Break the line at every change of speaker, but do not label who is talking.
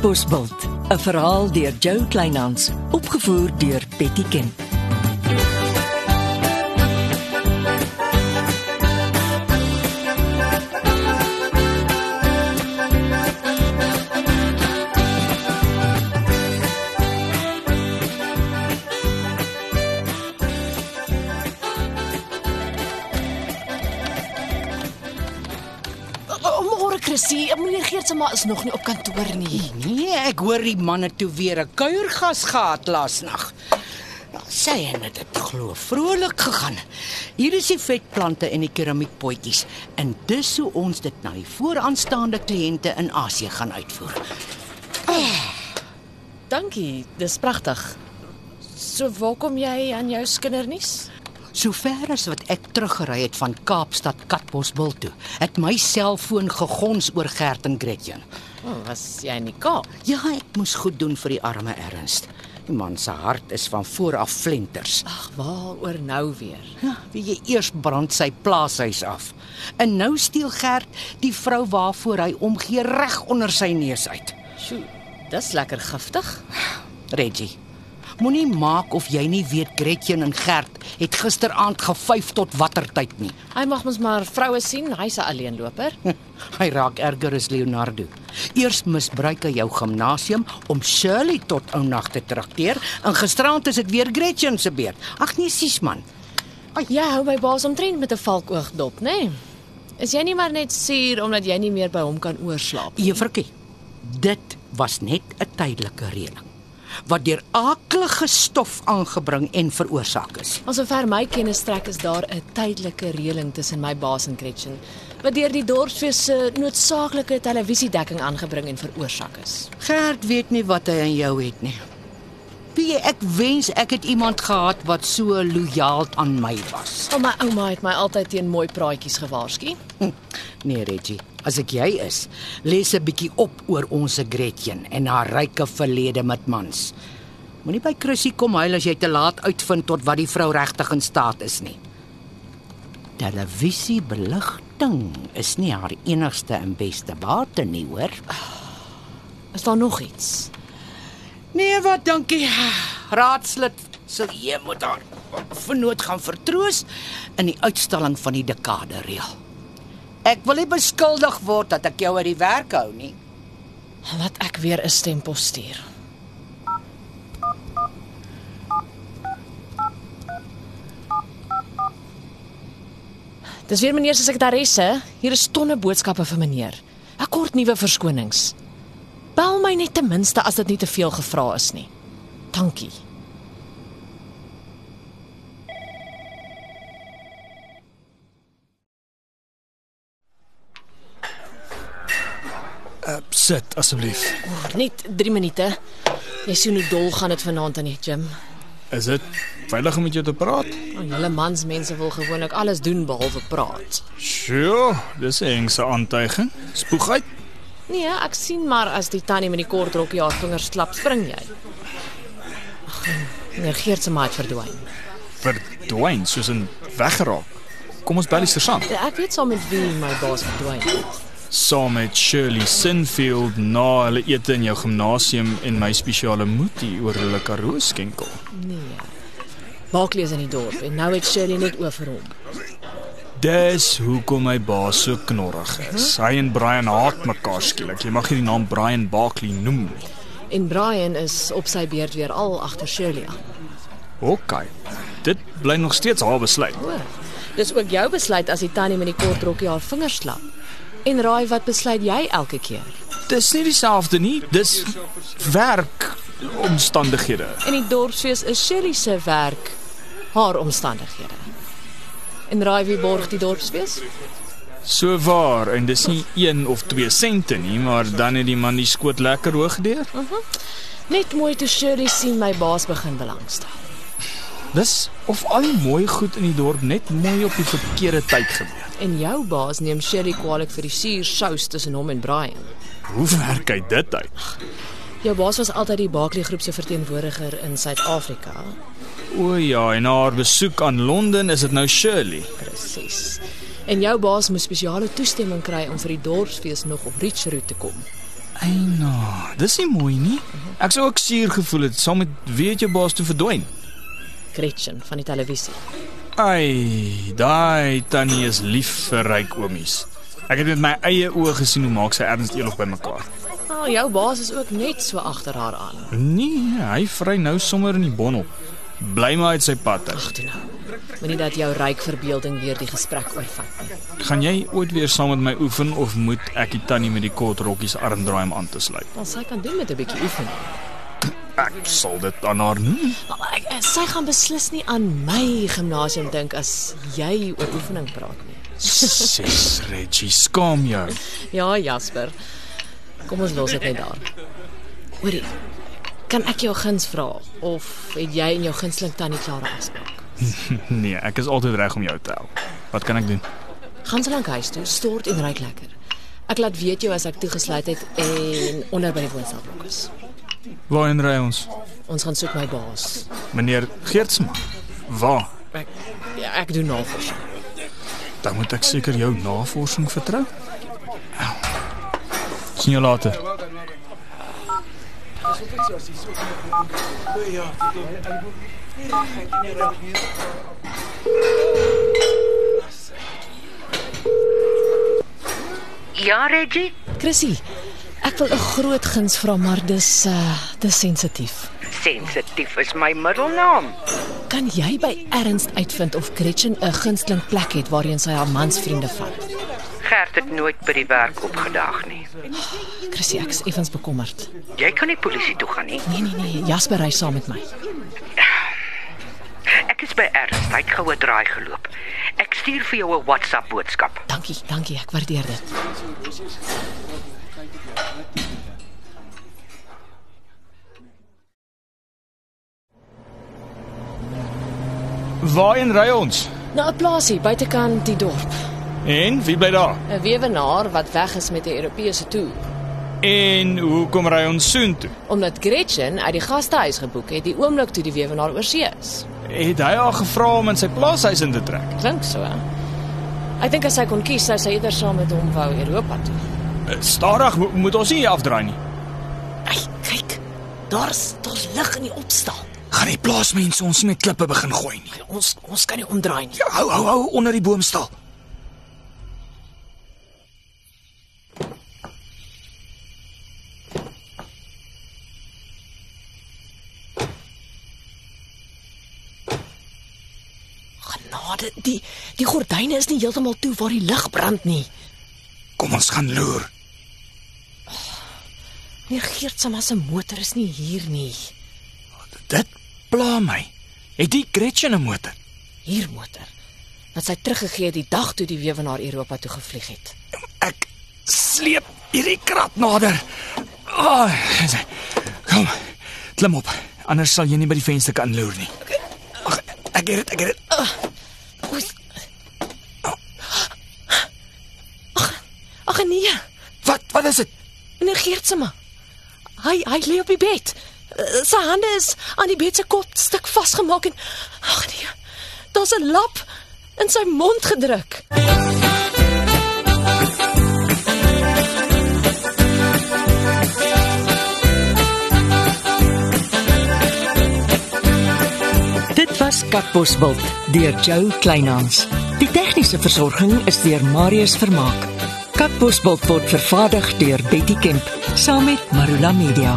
Katbosveld, 'n verhaal deur Jo Kleinhans, opgevoer deur Betty Ken.
Geertsma is nog nie op kantoor nie.
Nee, ek hoor die manne toe weer 'n kuiergas gehad laasnag. Sy en dit het glo vrolik gegaan. Hier is die vetplante en die keramiekpotjies en dis hoe ons dit na die vooraanstaande kliënte in Asië gaan uitvoer.
Dankie, dis pragtig. So waar kom jy aan jou skindernuus?
Sover as wat ek teruggery het van Kaapstad Katbosville toe, het my selfoon gegons oor Gert en Gretchen.
Oh, was jy in die Kaap?
Ja, ek moes goed doen vir die arme Ernst. Die man se hart is van voor af flenters.
Ag, waaroor nou weer?
Ja, wie jy eers brand sy plaashuis af. En nou steel Gert die vrou waarvoor hy omgee reg onder sy neus uit.
Sjoe, dis lekker giftig.
Reggie, moenie maak of jy nie weet Gretchen en Gert het gisteraand gevyf tot watter tyd nie.
Hy mag mos maar vroue sien, hy's 'n alleenloper.
Hy raak erger as Leonardo. Eers misbruik hy jou gimnasium om Shirley tot ounag te trakteer en gisteraand is dit weer Gretchen se beurt. Ag nee, sies man.
Jy hou my baas omtrent met 'n valkoogdop, né? Nee? Is jy nie maar net suur omdat jy nie meer by hom kan oorslaap nie?
Juffrou, dit was net 'n tydelike reëling wat deur aaklige stof aangebring en veroorsaak is.
Alsover my kennis strek is daar 'n tydelike reëling tussen my baas en Gretchen wat deur die dorpsfees se noodsaaklike televisiedekking aangebring en veroorsaak is.
Gert weet nie wat hy aan jou het nie. Wie ek wens ek het iemand gehad wat so lojaal aan my was.
Al my ouma het my altyd teen mooi praatjies gewaarsku.
Hm, Nee, Reggie, as ek jy is, lees 'n bietjie op oor ons Gretchen en haar ryke verlede met mans. Moenie by Chrissy kom huil as jy te laat uitvind tot wat die vrou regtig in staat is nie. Televisiebeligting is nie haar enigste en beste bate nie, hoor.
Is daar nog iets?
Nee, wat dankie. Raadslid sal jy moet haar vernoot gaan vertroos in die uitstalling van die dekade reël. Ek wil nie beskuldig word dat ek jou uit die werk hou nie.
Laat ek weer 'n stempel stuur. Dis weer meneer se sekretaresse. Hier is tonne boodskappe vir meneer. Ek kort nuwe verskonings. My net ten minste as dit nie te veel gevra is nie. Dankie.
Uh, sit asseblief.
Net 3 minute. Jy sien hoe dol gaan dit vanaand aan die gym.
Is dit veilig om met jou te praat?
Oh, julle mansmense wil gewoonlik alles doen behalwe praat.
Sjoe, dis 'n engse aantuiging. Spoeg uit.
Nee, ek sien maar as die tannie met die kort rokkie haar vingers klap, spring jy. Ag, meneer Geert se maat verdwyn.
Verdwyn soos 'n weggeraak. Kom ons bel die sergeant.
Ja, Ek weet saam met wie my baas verdwyn.
Saam met Shirley Sinfield na hulle ete in jou gimnasium en my spesiale moetie oor hulle Karoo skenkel.
Nee. Barkley is in die dorp en nou het Shirley net oor vir hom.
Dis hoekom my baas so knorrig is. Hy en Brian haat mekaar skielik. Jy mag nie die naam Brian Barkley noem nie.
En Brian is op sy beurt weer al agter Shirley aan.
OK. Dit bly nog steeds haar besluit.
O. Dis ook jou besluit as die tannie met die kort rokkie haar vingers klap. En raai wat besluit jy elke keer?
Dis nie dieselfde nie. Dis werk omstandighede.
En die dorpsfees is Shirley se werk, haar omstandighede. En raai wie borg die dorpsfees?
So waar en dis nie 1 of 2 sente nie, maar dan het die man die skoot lekker hoog deur.
Net mooi toe Shirley sien my baas begin belangstel.
Dis of al die mooi goed in die dorp net mooi op die verkeerde tyd gebeur.
En jou baas neem Shirley kwaliek vir die suur sous tussen hom en Brian.
Hoe werk hy dit uit?
Jou baas was altyd die Barkley groep se verteenwoordiger in Suid-Afrika.
O ja, en na haar besoek aan Londen is dit nou Shirley.
Presies. En jou baas moes spesiale toestemming kry om vir die dorpsfees nog op Richroot te kom.
Eina, dis nie mooi nie. Ek sou ook suur gevoel het saam met weet jou baas toe verdwyn.
Gretchen van die televisie.
Ai, daai tannie is lief vir ryk oomies. Ek het met my eie oë gesien hoe maak sy erns eelig bymekaar.
Nou, jou baas is ook net so agter haar aan.
Nee, hy vry nou sommer in die bondel. Bly maar uit sy pad uit.
Ag, nou. Moenie dat jou ryk verbeelding weer die gesprek oorvat nie.
Gaan jy ooit weer saam met my oefen of moet ek die tannie met die kort rokkies arm draai om aan te sluit?
Wat sy kan doen met 'n bietjie oefening.
Ek sal dit aan haar.
Maar ek, ek- sy gaan beslis nie aan my gimnasium dink as jy oor oefening praat nie.
Sis Reggie, skaam jou.
Ja, Jasper. Kom ons los dit net daar. Hoorie. Kan ek jou guns vra of het jy en jou gunsteling tannie klare afspraak?
Nee, ek is altyd reg om jou te help. Wat kan ek doen?
Gaan so lank huis toe, stort en ruik lekker. Ek laat weet jou as ek toegesluit het en onder by die woonstelblok is.
Waarheen ry ons?
Ons gaan soek my baas.
Meneer Geertsma. Waar?
Ek ja, ek doen navorsing.
Dan moet ek seker jou navorsing vertrou. Sien jou later.
Ja, Reggie.
Chrissy, ek wil 'n groot guns vra, maar dis uh dis sensitief.
Sensitief is my middelnaam.
Kan jy by Ernst uitvind of Gretchen 'n gunsteling plek het waarheen sy haar mansvriende vat?
Gert het nooit by die werk opgedaag nie.
Chrissy, ek is effens bekommerd.
Jy kan nie polisie toe gaan nie.
Nee nee nee, Jasper ry saam met my.
Ek is by Ernst, hy het goue draai geloop. Ek stuur vir jou 'n WhatsApp boodskap.
Dankie, dankie, ek waardeer dit.
Waarheen ry ons?
Na 'n plaasie buitekant die dorp.
En wie bly daar?
'n Weewenaar wat weg is met 'n Europese toer.
En hoekom ry ons soontoe?
Omdat Gretchen uit die gastehuis geboek het die oomblik toe die weewenaar oorsee is.
Het hy haar gevra om in sy plaashuis in te trek?
Klink so. Ek dink as sy kon kies, sou sy eerder saam met hom wou Europa toe.
Eh, Stadig mo moet ons nie afdraai nie.
Ai, kyk. Daar's daar's lig in die opstal.
Gaan die plaasmense ons nie met klippe begin gooi nie.
Ons ons kan nie omdraai nie.
Hou hou hou onder die boomstal.
Die die gordyne is nie heeltemal toe waar die lig brand nie.
Kom ons gaan loer.
Meneer Geertsama se motor is nie hier nie.
Dit pla my. Het die Gretchen 'n motor?
Hier motor. Wat sy teruggegee het die dag toe die weewenaar Europa toe gevlieg het.
Ek sleep hierdie krat nader. Ah, oh, kom. Klim op. Anders sal jy nie by die venster kan loer nie. Ag, ek het dit, ek het dit.
Oei. Ag, ag nee.
Wat wat is dit?
Meneer Geertsama. Hy hy lê op die bed. Eh, Sy hande is aan die bed se kop stuk vasgemaak en ag nee. Daar's 'n lap in sy mond gedruk.
Dit was Katbosveld deur Jo Kleinhans. Die tegniese versorging is deur Marius Vermaak. Katbosveld word vervaardig deur Betty Kemp saam met Marula Media.